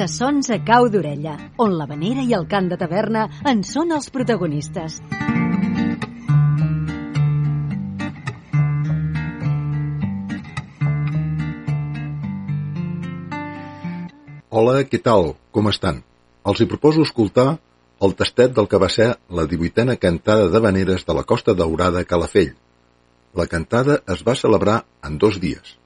A Sons a Cau d'Orella, on la vanera i el cant de taverna en són els protagonistes. Hola, què tal? Com estan? Els hi proposo escoltar el tastet del que va ser la 18a cantada de veneres de la Costa Daurada a Calafell. La cantada es va celebrar en dos dies.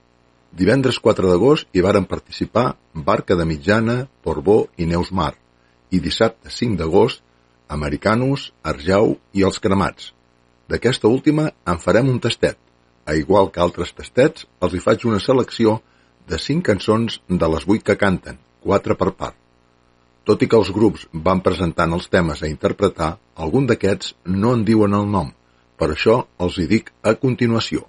Divendres 4 d'agost hi varen participar Barca de Mitjana, Porbó i Neus Mar i dissabte 5 d'agost Americanos, Arjau i Els Cremats. D'aquesta última en farem un tastet. A igual que altres tastets, els hi faig una selecció de 5 cançons de les 8 que canten, 4 per part. Tot i que els grups van presentant els temes a interpretar, algun d'aquests no en diuen el nom, per això els hi dic a continuació.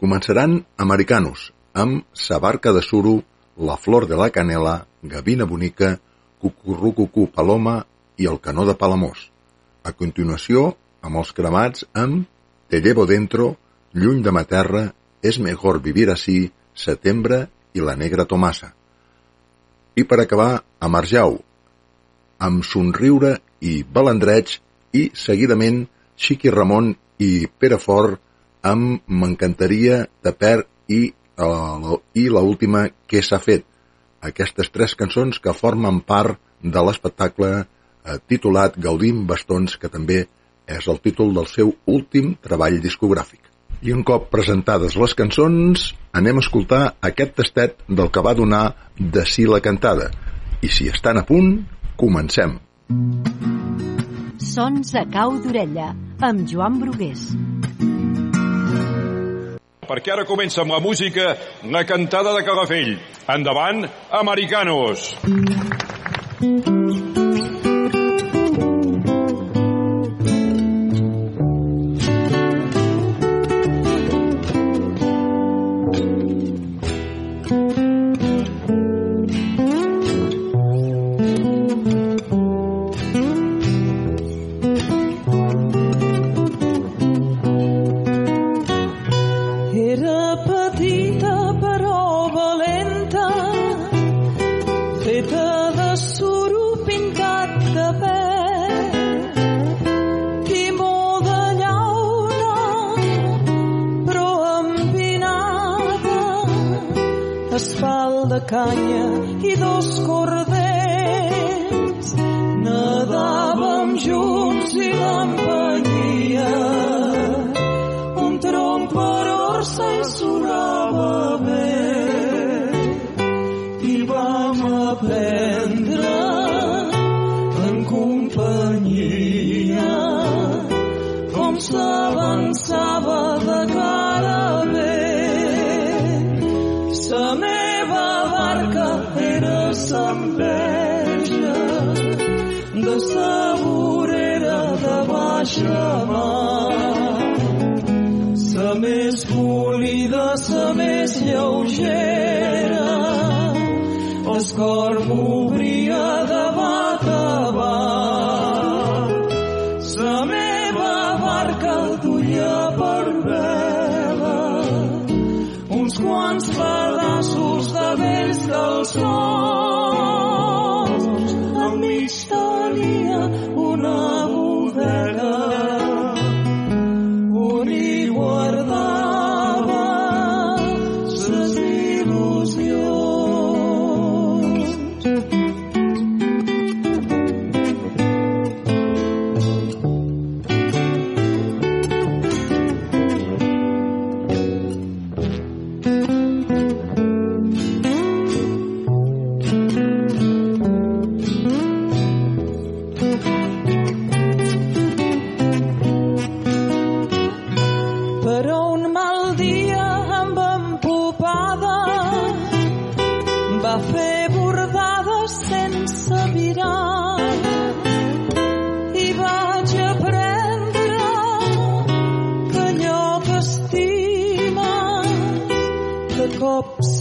Començaran Americanos, amb Sa barca de suro, La flor de la canela, Gavina bonica, Cucurrucucú paloma i El canó de Palamós. A continuació, amb els cremats amb Te llevo dentro, Lluny de ma terra, És mejor vivir así, Setembre i La negra Tomasa. I per acabar, a Marjau, amb Somriure i Balandreig i, seguidament, Xiqui Ramon i Pere Fort amb M'encantaria de Per i, i la última Què s'ha fet. Aquestes tres cançons que formen part de l'espectacle eh, titulat Gaudim Bastons, que també és el títol del seu últim treball discogràfic. I un cop presentades les cançons, anem a escoltar aquest tastet del que va donar de si la cantada. I si estan a punt, comencem. Sons a Cau d'Orella, amb Joan Brugués. Perquè ara comença amb la música la cantada de Calafell. Endavant, Americanos! Era Makanya cor m'obria de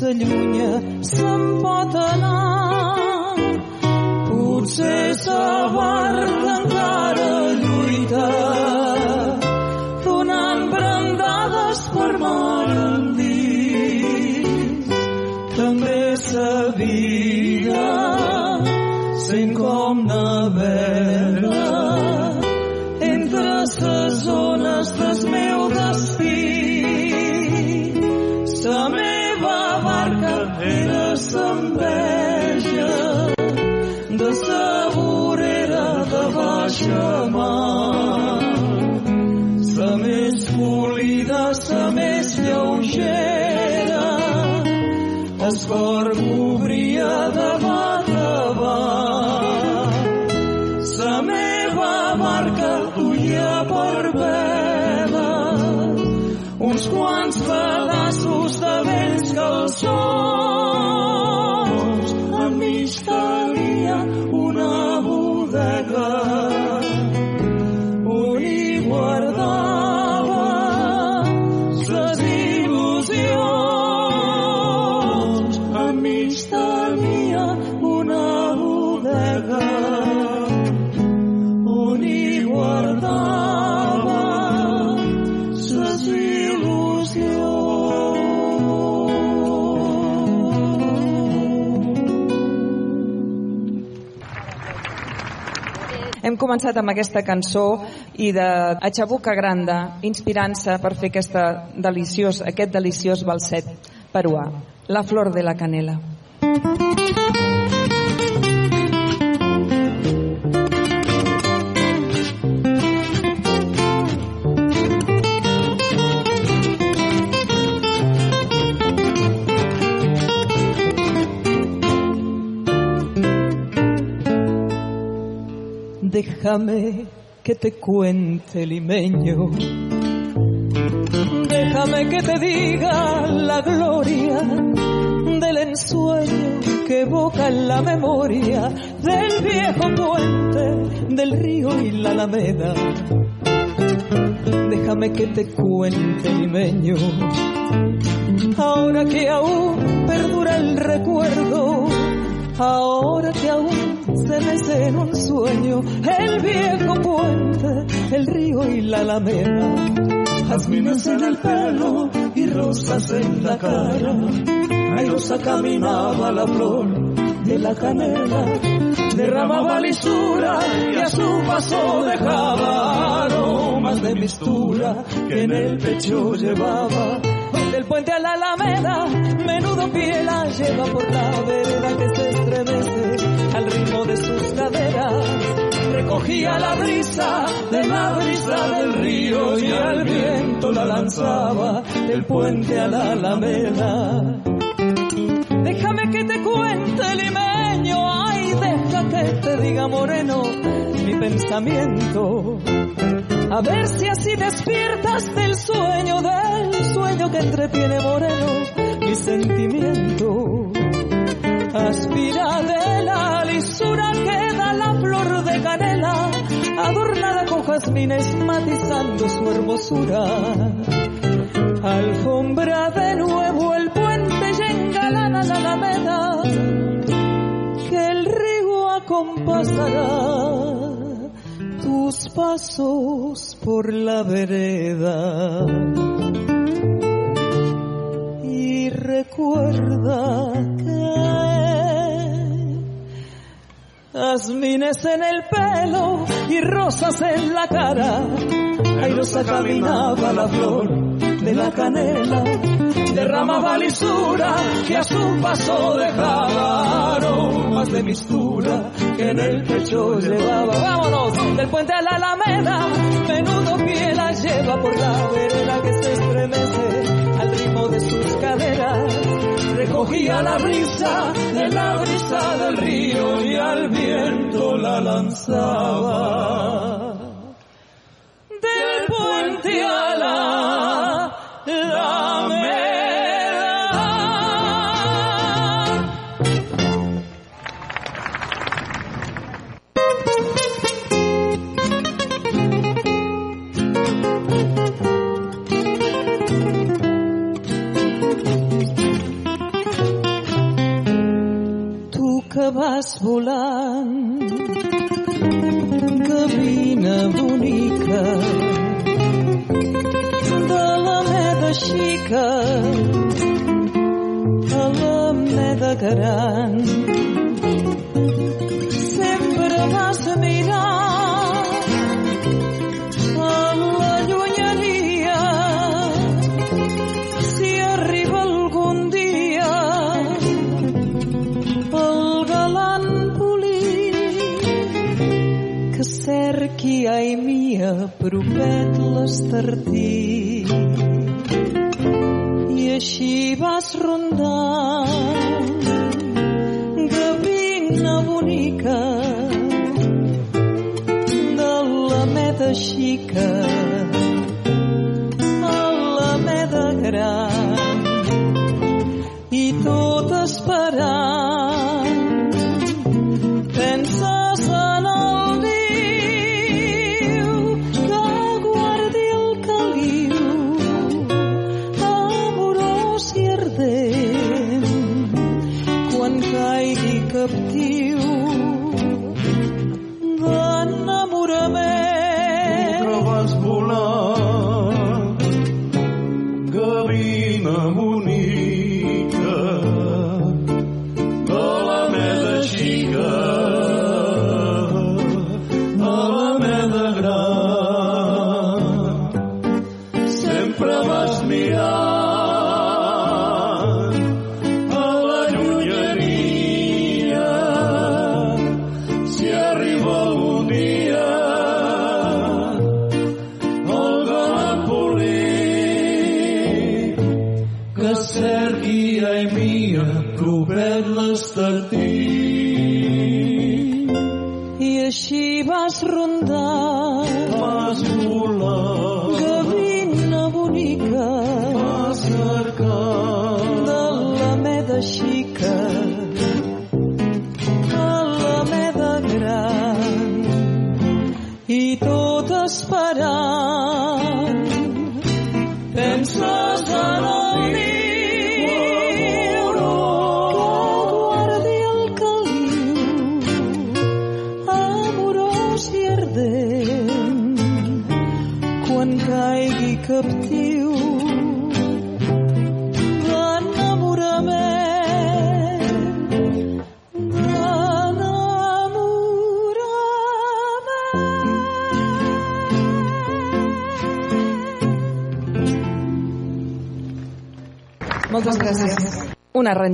cop s'allunya polida, sa més lleugera, el cor m'obria començat amb aquesta cançó i de Achabuca Granda, inspirant-se per fer aquesta deliciós, aquest deliciós balset peruà, La flor de la canela. Déjame que te cuente limeño. Déjame que te diga la gloria del ensueño que evoca en la memoria del viejo puente, del río y la alameda. Déjame que te cuente limeño. Ahora que aún perdura el recuerdo, ahora se en un sueño el viejo puente, el río y la alameda. Jazmines en el pelo y rosas en la cara. Airosa caminaba la flor de la canela, derramaba lisura y a su paso dejaba aromas de mistura que en el pecho llevaba. Del puente a la alameda, menudo pie la lleva por la vereda que se estremece Recogía la brisa de la brisa del río y al viento la lanzaba del puente a la alameda. Déjame que te cuente limeño, ay, deja que te diga moreno mi pensamiento. A ver si así despiertas del sueño, del sueño que entretiene moreno mi sentimiento. Aspira de la lisura que jazmines matizando su hermosura. Alfombra de nuevo el puente y engalana la alameda, que el río acompasará tus pasos por la vereda. Y recuerda jazmines en el pelo y rosas en la cara. Airosa caminaba la flor de la canela, derramaba lisura que a su paso dejaba aromas de mistura que en el pecho llevaba. Vámonos del puente a la alameda, menudo pie la lleva por la Recogía la brisa de la brisa del río y al viento la lanzaba volant, gavina bonica, de la meda xica a la meda gran. Propet l'estartí You.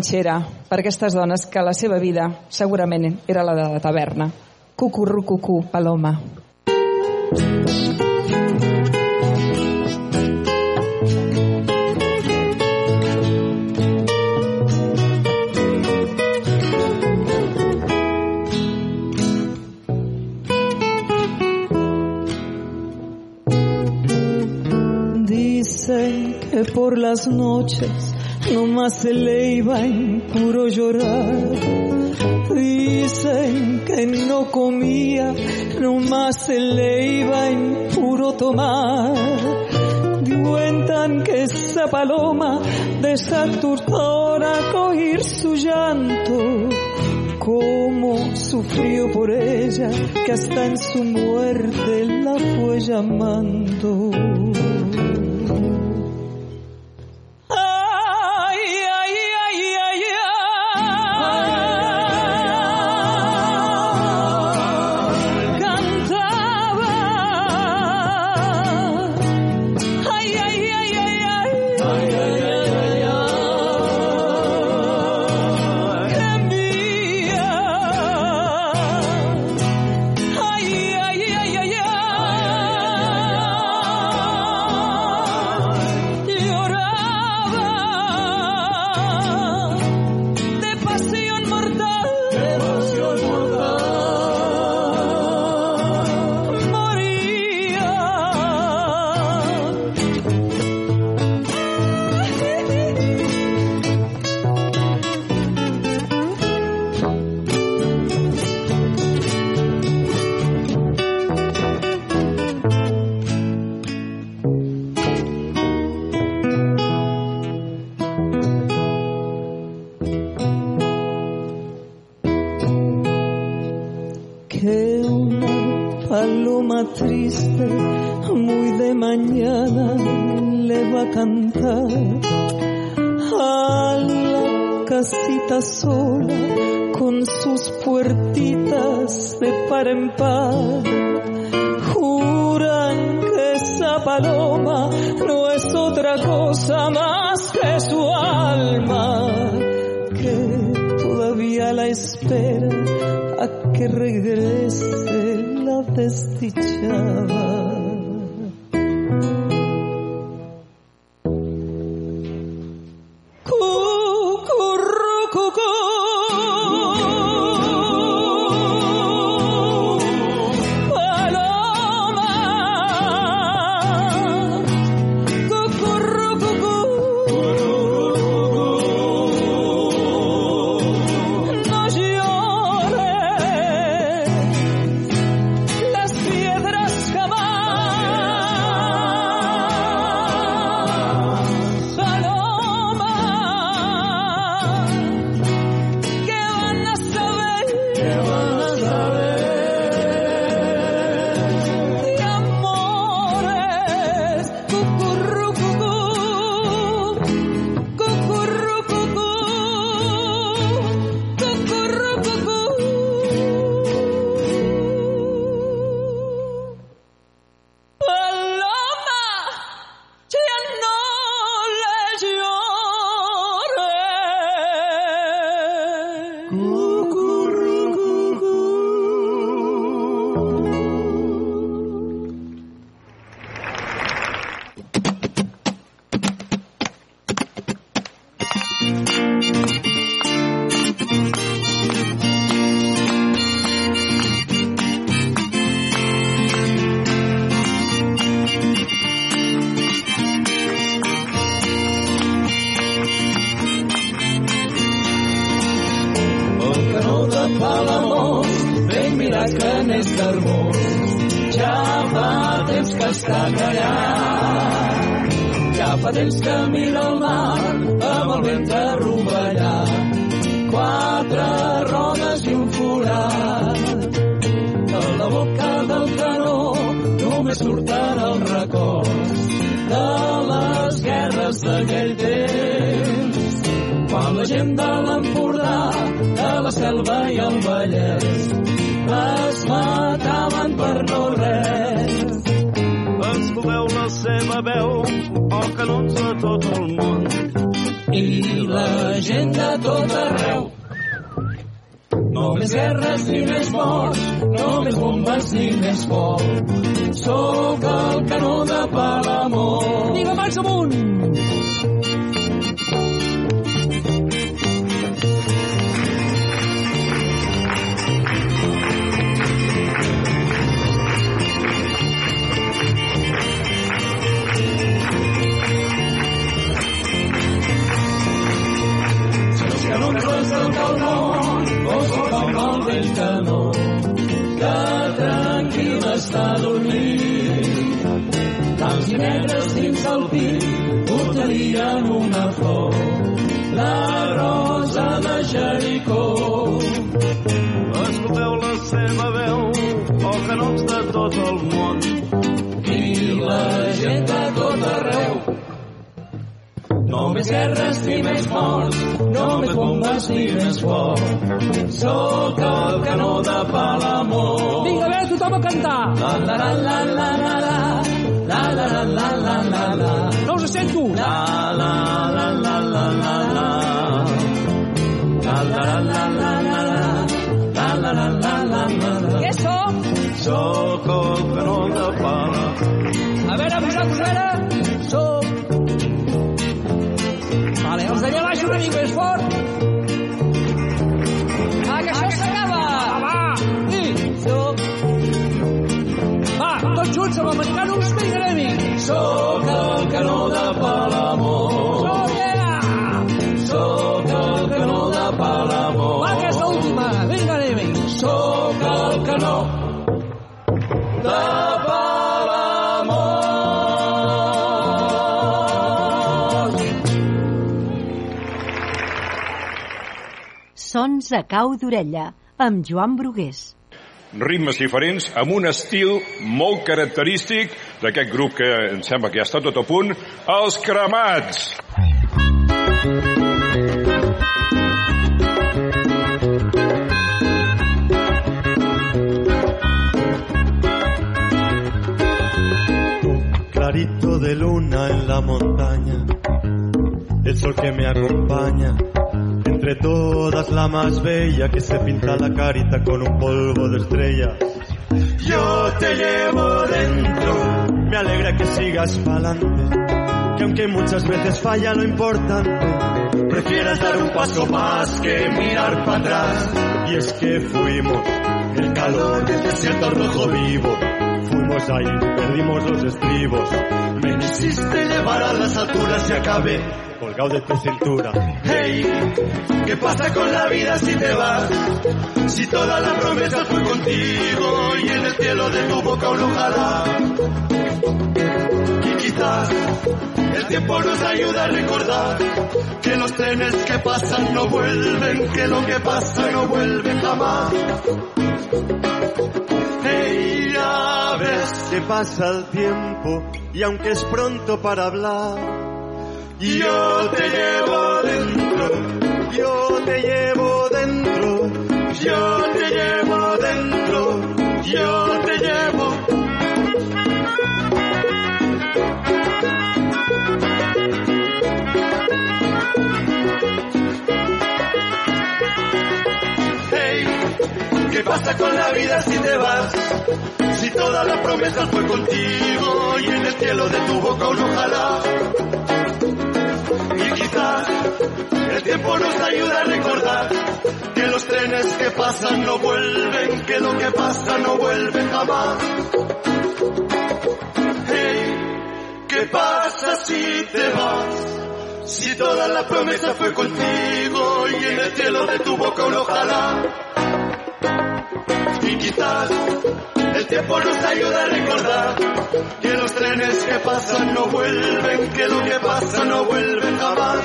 Una ranxera per aquestes dones que la seva vida segurament era la de la taverna. Cucurrucucú, Paloma. Dicen que por las noches nomás se le iba en puro llorar. Dicen que no comía, nomás se le iba en puro tomar. Cuentan que esa paloma desaturtora al oír su llanto, cómo sufrió por ella, que hasta en su muerte la fue llamando. Que una paloma triste muy de mañana le va a cantar a la casita sola con sus puertitas de par en par. Juran que esa paloma no es otra cosa más que su alma, que todavía la espera que regrese la desdichada. O canons de tot el món. I la gent de tot arreu no més guerres ni més morts, no més bombes ni més foc. Sóc el canó de Palamós. Vinga, bé, tothom a cantar! La la la la la la la la la la la la la la No us sento! la la la la la la la la la la la la la la Sóc el canó de pala. A veure, a veure. Som... Vale, els d'allà baix una mica més fort. Va, que això s'acaba. Va, va. Som... Va, tots junts amb vinga, anem-hi. Sóc a cau d'orella, amb Joan Brugués. ritmes diferents amb un estil molt característic d'aquest grup que em sembla que ja està tot a punt, els cremats. Clarito de luna en la montaña, el sol que me acompaña, entre todas la más bella que se pinta la carita con un polvo de estrellas. Yo te llevo dentro, me alegra que sigas pa'lante, que aunque muchas veces falla lo importante, prefieras dar un paso más que mirar para atrás. Y es que fuimos el calor del desierto rojo vivo, fuimos ahí, perdimos los estribos, me quisiste llevar a las alturas y acabé colgado de tu cintura. Hey, ¿qué pasa con la vida si te vas? Si toda la promesa fue contigo y en el cielo de tu boca un ojalá. Y quizás el tiempo nos ayuda a recordar que los trenes que pasan no vuelven, que lo que pasa no vuelve jamás. Ves que pasa el tiempo y aunque es pronto para hablar, yo te llevo dentro, yo te llevo dentro, yo te llevo dentro, yo pasa con la vida si te vas? Si toda la promesa fue contigo y en el cielo de tu boca un ojalá. Y quizás el tiempo nos ayuda a recordar que los trenes que pasan no vuelven, que lo que pasa no vuelve jamás. Hey, ¿qué pasa si te vas? Si toda la promesa fue contigo y en el cielo de tu boca un ojalá. Y el tiempo nos ayuda a recordar que los trenes que pasan no vuelven, que lo que pasa no vuelve jamás.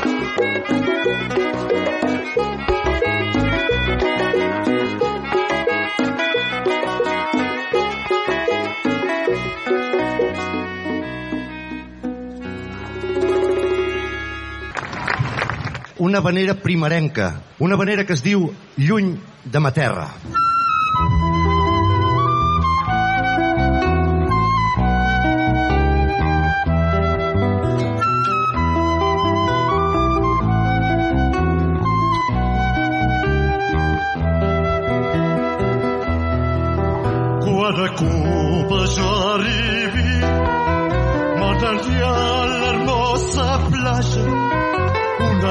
una vanera primerenca, una vanera que es diu Lluny de ma terra.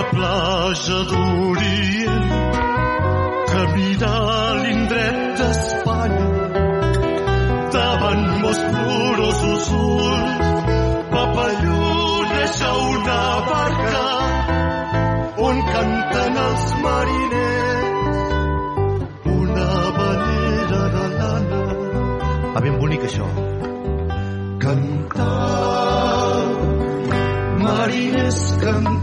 Una platja d'Orient que mira l'indret d'Espanya. Davant meus plorosos ulls papalloneja una barca on canten els mariners una vanera de lana Va ben bonic això. cantar mariners cantar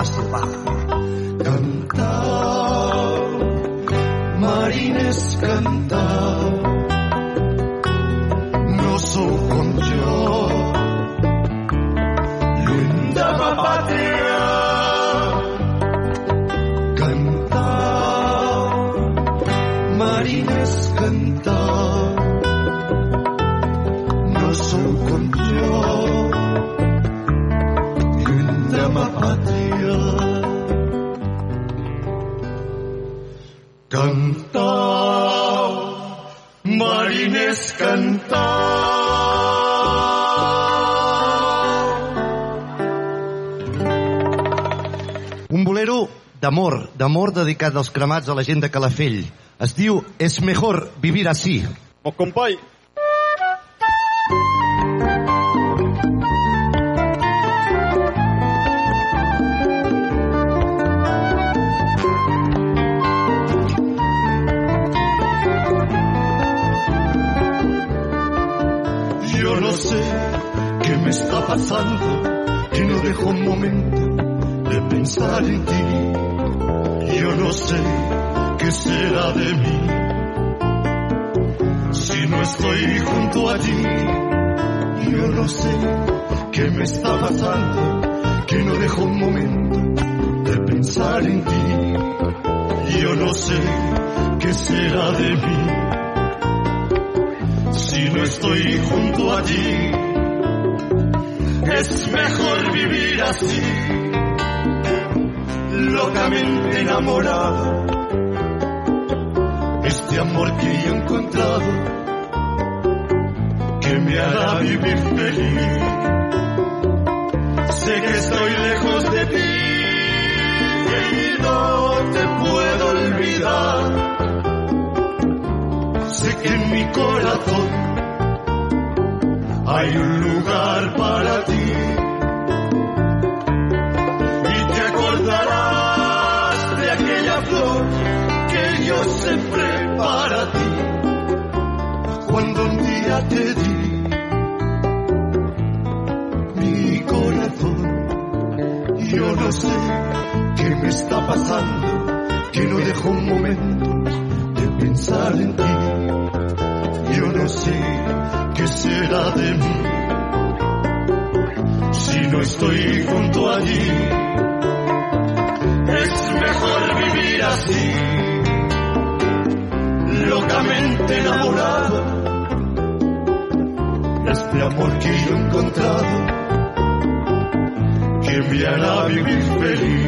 Va. cantar mariners cantar mariners cantar Un bolero d'amor, d'amor dedicat als cremats a la gent de Calafell. Es diu Es mejor vivir así. Mon company, está pasando, que no dejo un momento de pensar en ti. Yo no sé qué será de mí si no estoy junto a ti. Yo no sé qué me está pasando, que no dejo un momento de pensar en ti. Yo no sé qué será de mí si no estoy junto a ti. Es mejor vivir así, locamente enamorado. Este amor que he encontrado, que me hará vivir feliz. Sé que estoy lejos de ti y no te puedo olvidar. Sé que en mi corazón hay un lugar para ti. Sembré para ti. Cuando un día te di mi corazón, yo no sé qué me está pasando, que no dejo un momento de pensar en ti. Yo no sé qué será de mí si no estoy junto allí. Es mejor vivir así, locamente enamorado. Este amor que yo he encontrado, que me hará vivir feliz.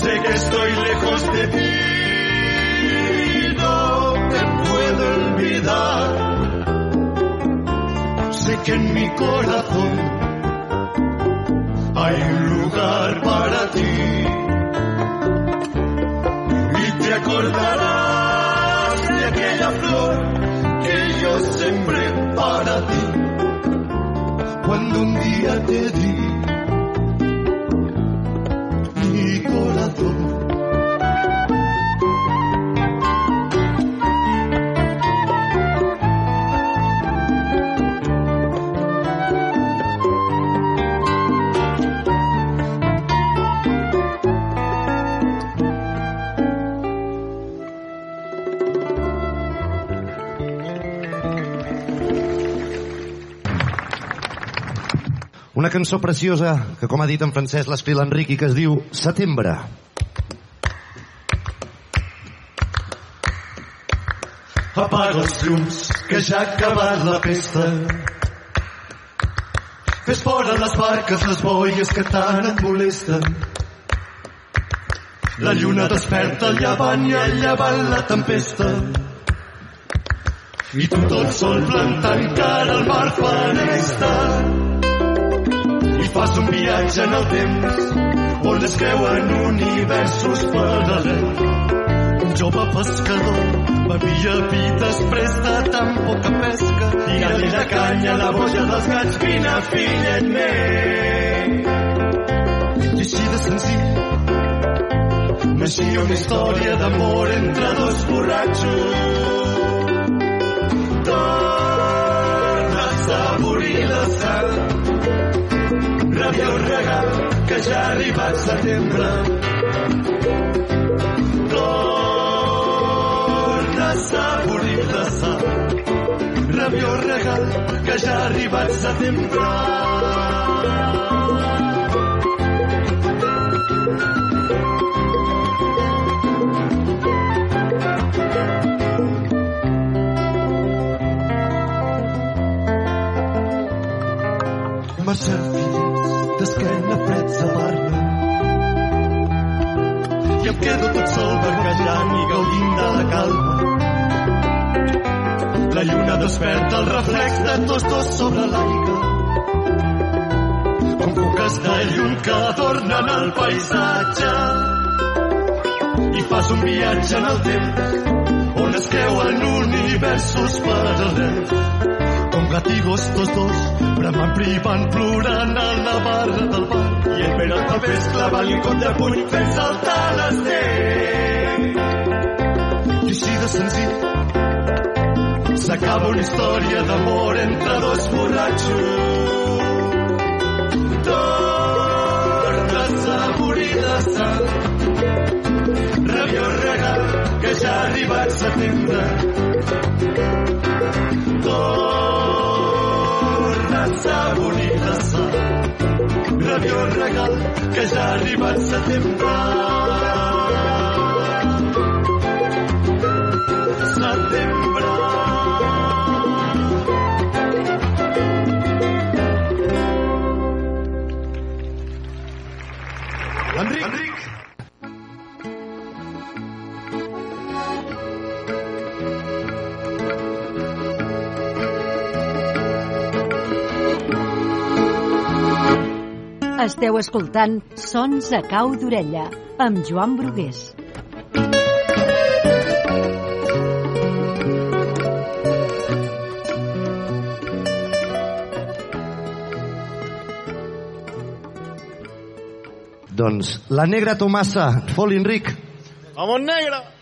Sé que estoy lejos de ti, no te puedo olvidar. Sé que en mi corazón hay un lugar para ti. Cuando un día te di Una cançó preciosa que, com ha dit en francès, l'escriu l'Enric i que es diu Setembre. Apaga els llums, que ja ha acabat la festa. Fes fora les barques, les boies que tant et molesten. La lluna desperta el llevant i el llevant la tempesta. I tu tot sol plantant cara al mar. I fas un viatge en el temps on es creuen universos paral·lels. Un jove pescador bevia vi després de tan poca pesca i allí la canya, la boja dels gats, vine fillet meu. I així de senzill naixia una història d'amor entre dos borratxos. Torna a saborir la sal, rabiós regal que ja ha arribat setembre. Torna a saborir la sal, rabiós regal que ja ha arribat setembre. Quedo tot sol barquejant i gaudint de la calma. La lluna desperta el reflex de tots dos sobre l'aigua. Com foques de llum que adornen el paisatge i fas un viatge en el temps on es creuen universos paral·lels. Com gatigos tots dos bramant, privant, plorant a la barra del bar i el Peralta ves clavant un contrapuny fent saltar les dents i així de senzill s'acaba una història d'amor entre dos borratxos. Torna a saborir la sal. Rabiós regal que ja ha arribat setembre. Torna a saborir la sal rabiós regal que ja ha arribat setembre Esteu escoltant Sons a cau d'orella amb Joan Brugués. Doncs la negra Tomassa, Folinric. Vamos negra!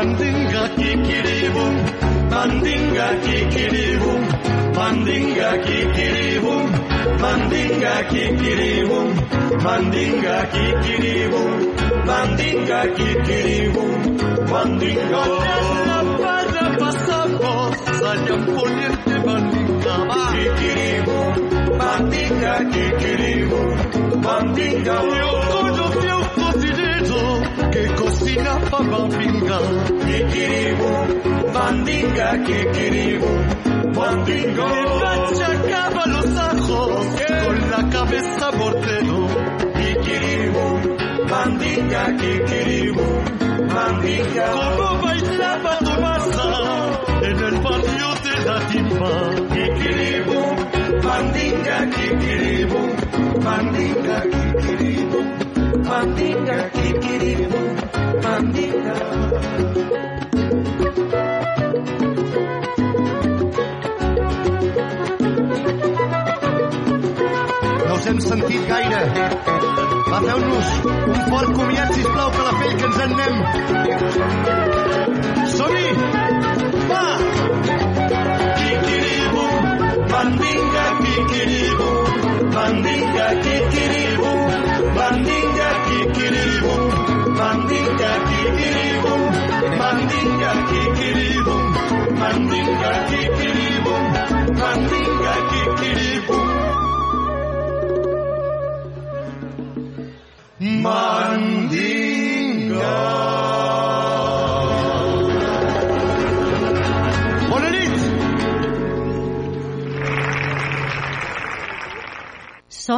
Mandinga, kikiribum. Mandinga, kikiribum. Mandinga, kikiribum. Mandinga, kikiribum. Mandinga, kikiribum. Mandinga, kikiribum. Mandinga, para pasamos allá en poniente mandinga kikiribu mandinga kikiribu mandinga yo cocinero que cocina para pinga kikiribu mandinga kikiribu mandinga le machacaba los ajos con la cabeza mortero kikiribu mandinga kikiribu mandinga. Como bailaba Tomasa en el barrio de la timba. Kikiribu mandinga kikiribu mandinga kikiribu mandinga kikiribu mandinga No us hem sentit gaire. Va, feu-nos un fort comiat, sisplau, que la pell que ens en anem. Som-hi! Va! kikiribu mandinga kikiribu mandinga kikiribu mandinga kikiribu mandinga kikiribu mandinga kikiribu mandinga kikiribu mandinga kikiribu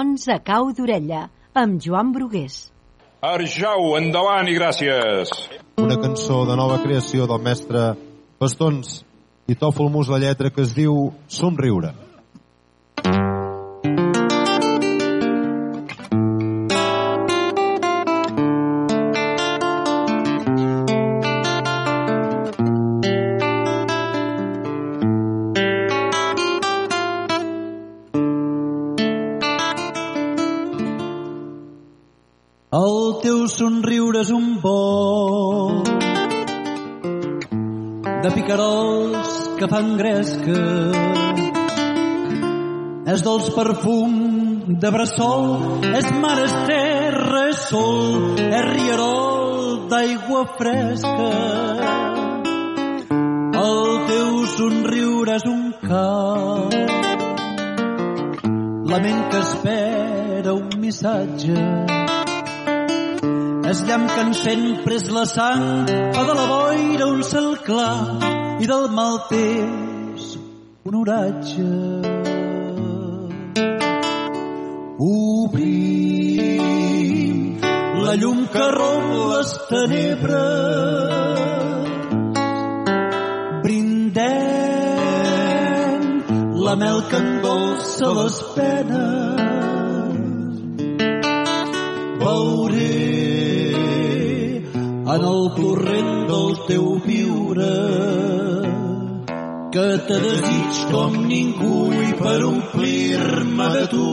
Sons a cau d'orella, amb Joan Brugués. Arjau, endavant i gràcies. Una cançó de nova creació del mestre Bastons i Tòfol Mus la lletra que es diu Somriure. Picarols que fan gresca. És dolç perfum de bressol, és mar, és terra, és sol, és rierol d'aigua fresca. El teu somriure és un cau, la ment que espera un missatge, és llamp que encén pres la sang, fa de la boira un cel clar i del mal temps un oratge. Obrim la llum que romp les tenebres. Brindem la mel que endolça les penes. Veuré en el torrent del teu viure que te desig com ningú i per omplir-me de tu.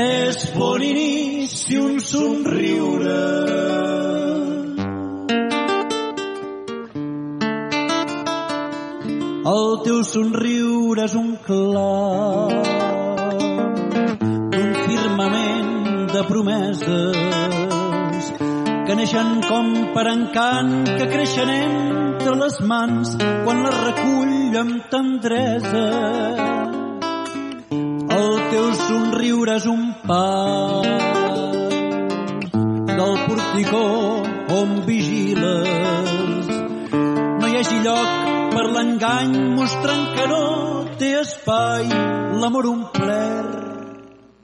És bon inici un somriure. El teu somriure com per encant, que creixen entre les mans quan les recull amb tendresa. El teu somriure és un pas del porticó on vigiles. No hi hagi lloc per l'engany mostrant que no té espai l'amor omplert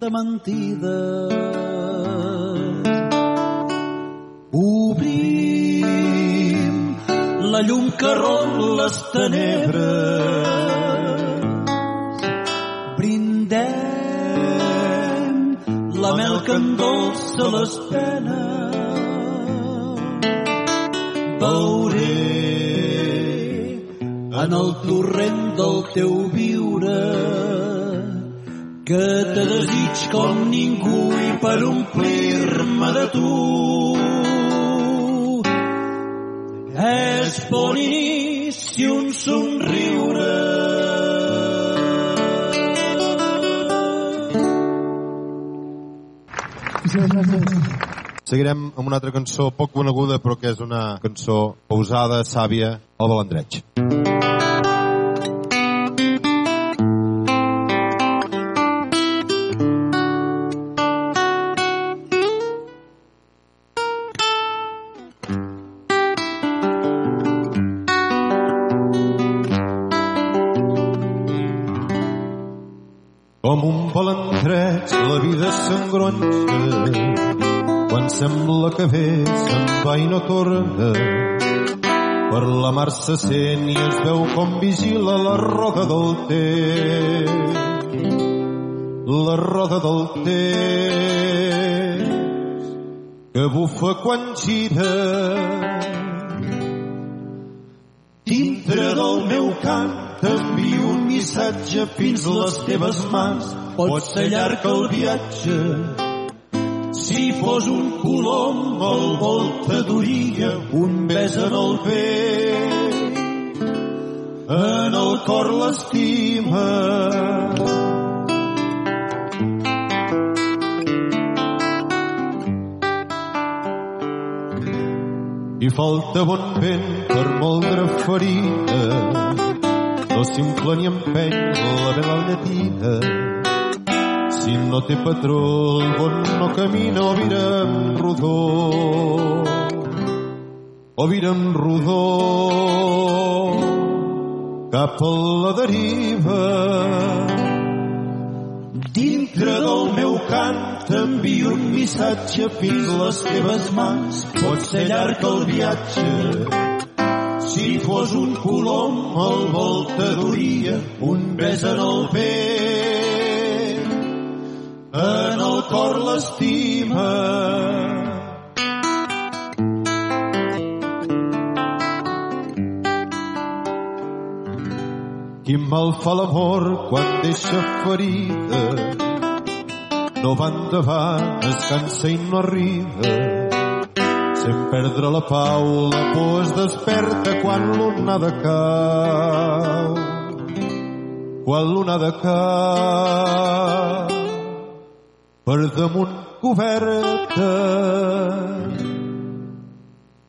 de mentides. Obrim la llum que romp les tenebres. Brindem la mel que endolça les penes. Veuré en el torrent del teu viure que te desig com ningú i per omplir-me de tu és bon inici un somriure. Seguirem amb una altra cançó poc coneguda però que és una cançó pausada, sàvia, el balandreig. Com que ve se'n va i no torna per la mar se sent i es veu com vigila la roda del temps la roda del temps que bufa quan gira dintre del meu cant t'envio un missatge fins les teves mans. Pot ser llarg el viatge. Fos un colom, el vol t'adoria, un bes en el vent. En el cor l'estima. I falta bon vent per moldre ferida no s'infla ni empeny la vela llatina. Si no té patró, el bon no camina o vira en rodó. O vira en rodó cap a la deriva. Dintre del meu cant t'envio un missatge fins les teves mans. Pot ser llarg el viatge, si fos un colom el vol t'adoria, un bes en el vent, en el cor l'estima. Quin mal fa l'amor quan deixa ferida, no va endavant, es cansa i no arriba. Sent perdre la pau, la por es desperta quan l'onada cau. Quan l'onada cau per damunt coberta.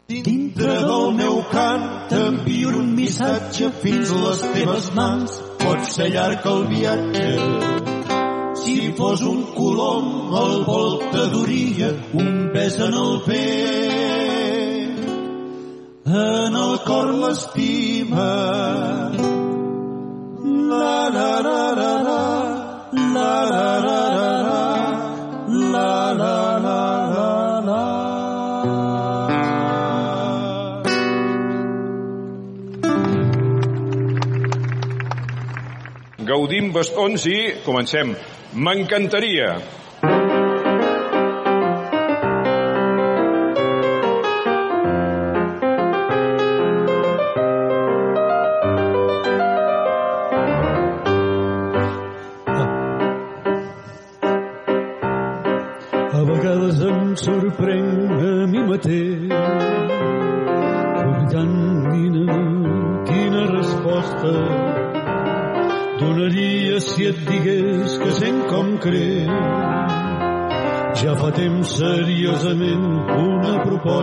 Dintre del meu cant t'envio un missatge fins les teves mans. Pot ser llarg el viatge, si fos un colom el vol t'adoria un pes en el pet. En el cor l'estima. La la la la la la la la la bastons i comencem. M'encantaria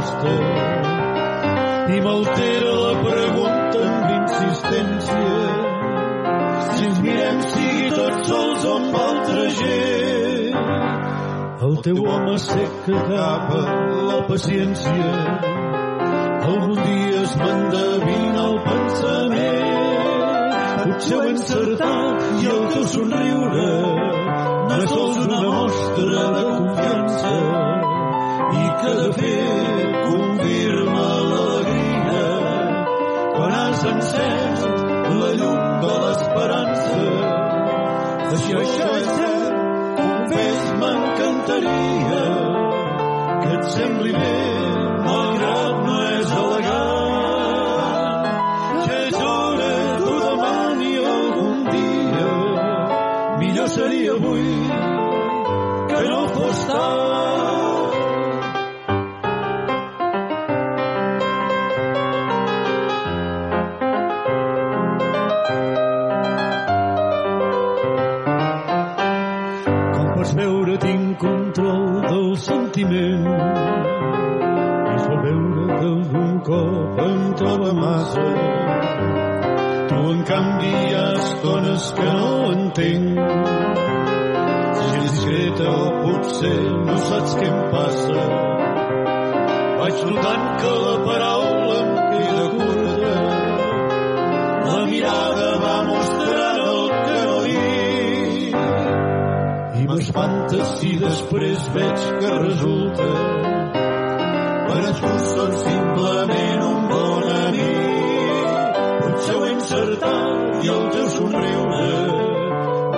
proposta i m'altera la pregunta amb insistència. Si ens mirem sigui tots sols amb altra gent el teu home sec que acaba la paciència. Algun dia es m'endevina el pensament. Potser ho he encertat i el teu somriure no és sols una mostra de confiança i que de fet confirma l'alegria quan has encès la llum de l'esperança. Així això és cert confés m'encantaria que et sembli bé entenc si discreta potser no saps què em passa. Vaig notant que la paraula em queda curta la mirada va mostrant el que no dic i m'espanta si després veig que resulta tu són simplement un bon amic. Potser ho he encertat i el teu somriure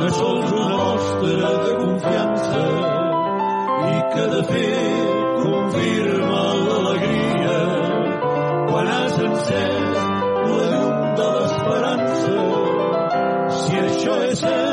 és sols una de confiança i que de fet confirma l'alegria. Quan has encès la llum de l'esperança si això és cert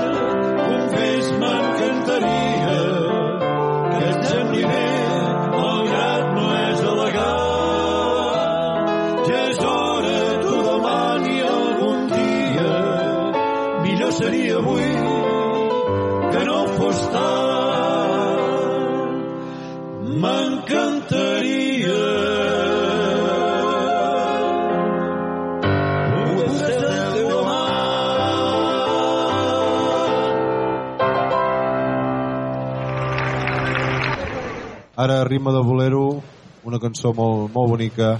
a ritme de bolero, una cançó molt, molt bonica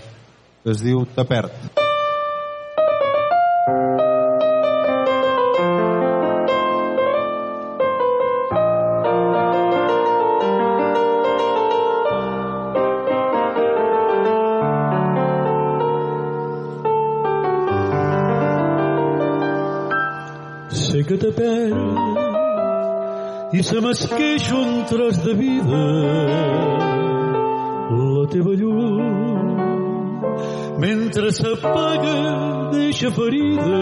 que es diu Te perd. Sé que te perds i se m'esqueix un tros de vida mentre s'apaga deixa ferida.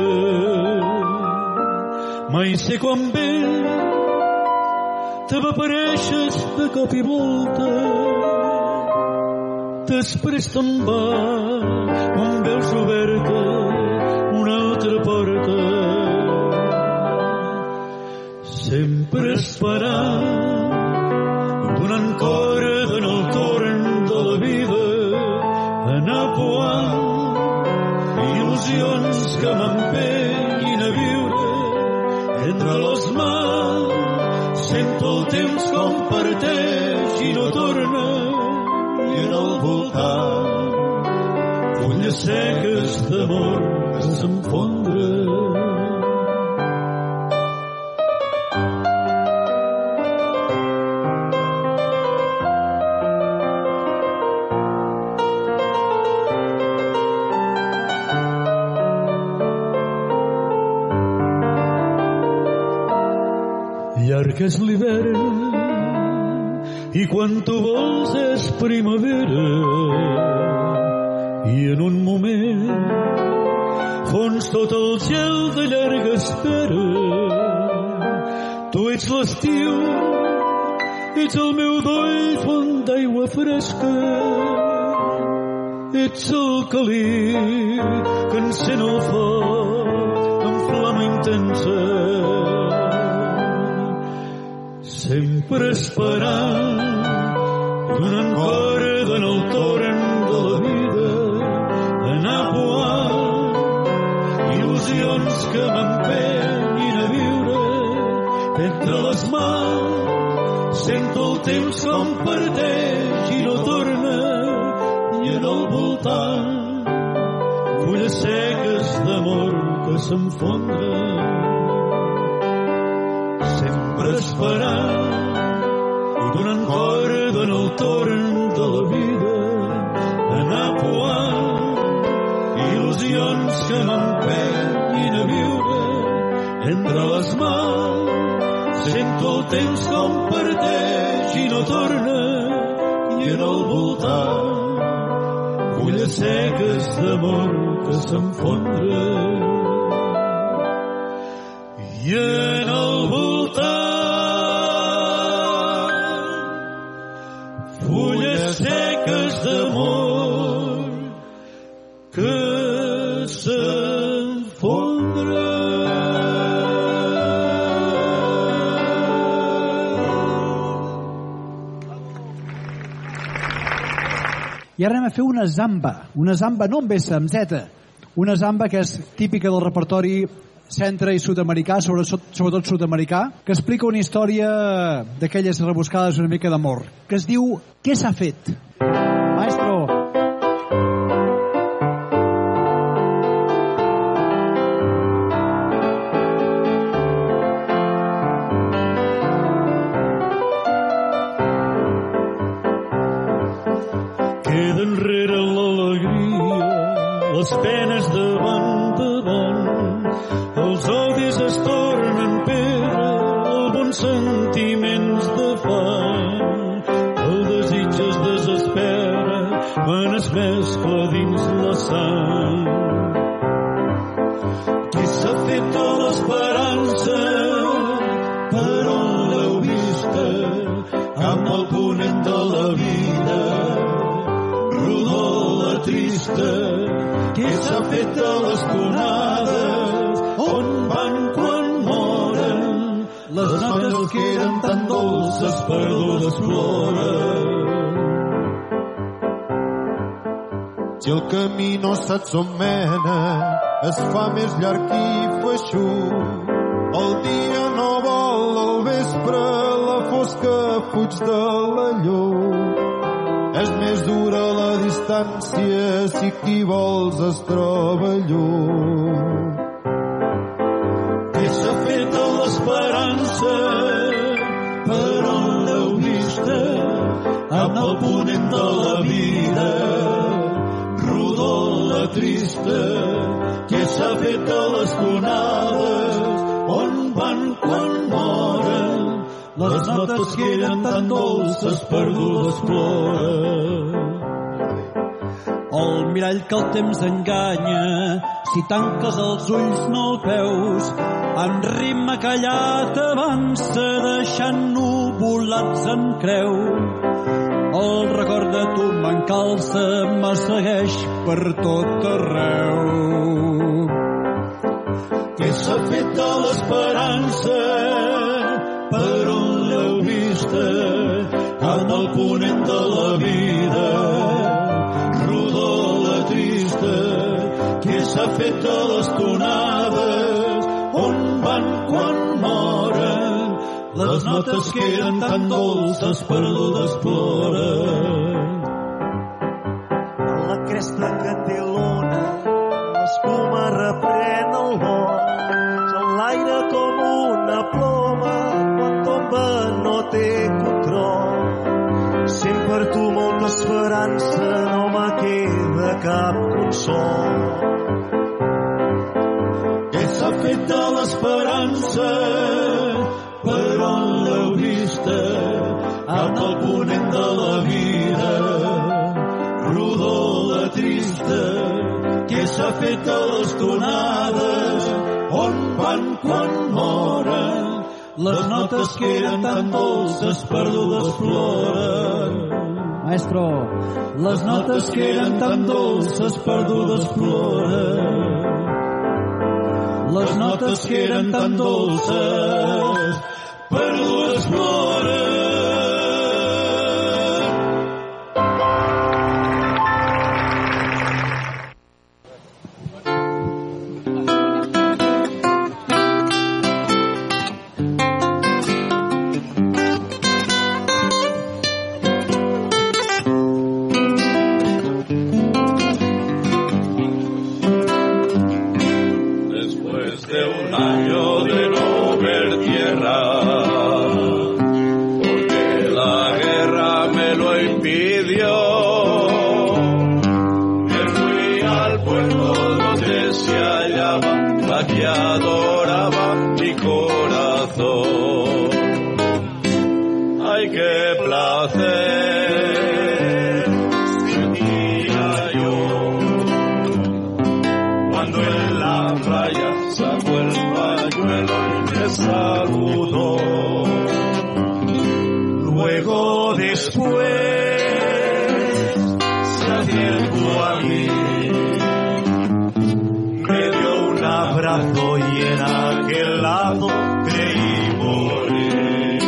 Mai sé quan ve. Te m'apareixes de cop i volta. Després te'n vas quan veus oberta una altra porta. Sempre esperant el voltant fulles seques d'amor d'aigua fresca ets el calí que encén les mans. Sento el temps com parteix i no torna i en el voltant. Fulles seques d'amor que s'enfondren sempre esperant donant corda en el torn de la vida. Anar poant il·lusions que m'empenyin a viure entre les mans sento el temps com parteix i no torna i en el voltant fulles seques d'amor que s'enfondren i I ara anem a fer una zamba. Una zamba no amb S, amb Z. Una zamba que és típica del repertori centre i sud-americà, sobretot, sud-americà, que explica una història d'aquelles rebuscades una mica d'amor, que es diu Què s'ha fet? Maestro. Qui s'ha fet a l'esperança, per on l'heu vista, amb el ponent de la vida, rodó la trista, qui s'ha fet a les tonades, on van quan moren, les notes que eren tan dolces perdudes ploren. Si el camí no saps on mena, es fa més llarg i feixut. El dia no vol al vespre, la fosca fuig de la llum. És més dura la distància si qui vols es troba s'ha fet a l'esperança per on l'heu vista amb el ponent de la vida rodó la trista què s'ha fet a les tonades on van quan moren les notes que eren tan dolces perdudes ploren El mirall que el temps enganya, si tanques els ulls no el veus, en ritme callat avança deixant volats en creu. El record de tu m'encalça, me segueix per tot arreu. S'ha fet de l'esperança? Per on l'heu vista? En el ponent de la vida, rodó la trista. Què s'ha fet de les tonades? On van quan moren? Les notes que eren tan dolces perdudes ploren. La cresta que té una ploma quan tomba no té control. Sent per tu molta esperança, no me queda cap consol. Què s'ha fet de l'esperança? Per on l'heu vista? En el ponent de la vida, rodó la trista. Què s'ha fet de les tonades? On van quan moren? Les notes que eren tan dolces perdudes ploren. Maestro. Les notes que eren tan dolces perdudes ploren. Les notes que eren tan dolces perdudes ploren. En la playa sacó el pañuelo y me saludó. Luego después se acercó a mí, me dio un abrazo y en aquel lado creí morir.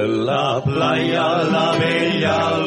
En la playa la bella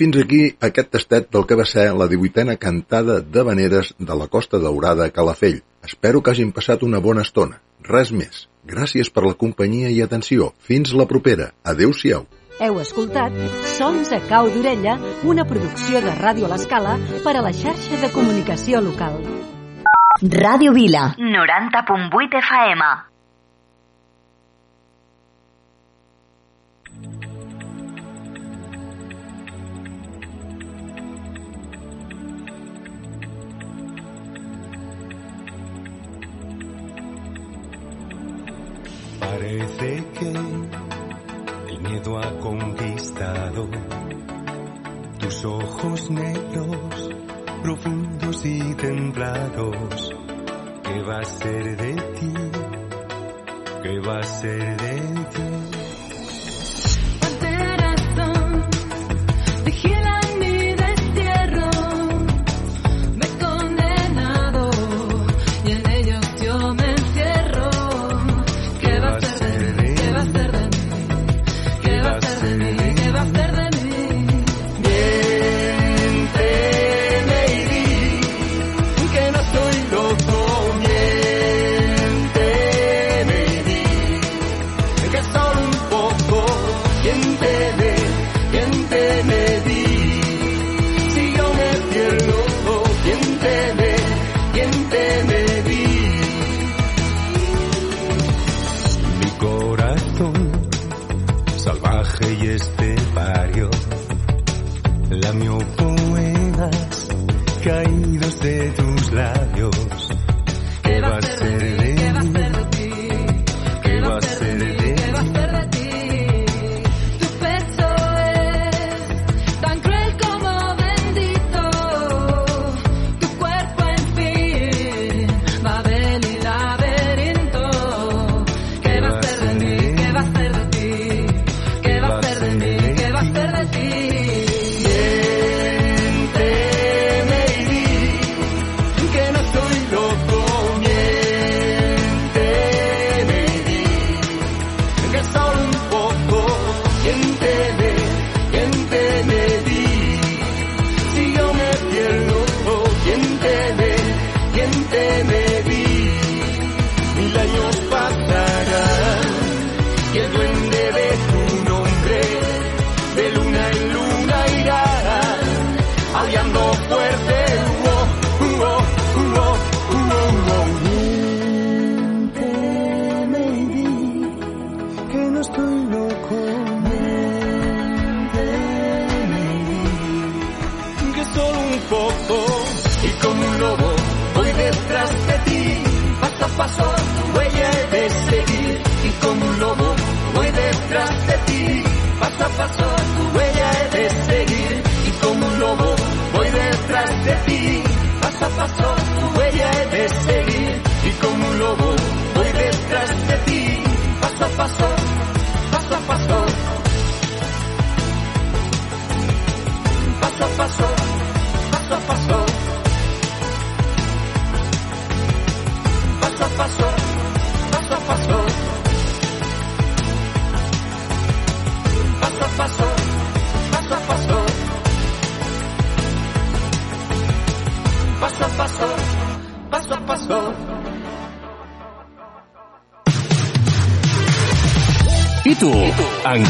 fins aquí aquest tastet del que va ser la 18a cantada de veneres de la Costa Daurada a Calafell. Espero que hagin passat una bona estona. Res més. Gràcies per la companyia i atenció. Fins la propera. Adéu-siau. Heu escoltat Sons a cau d'orella, una producció de Ràdio a l'Escala per a la xarxa de comunicació local. Ràdio Vila, 90.8 FM. Parece que el miedo ha conquistado tus ojos negros, profundos y templados. ¿Qué va a ser de ti? ¿Qué va a ser de ti?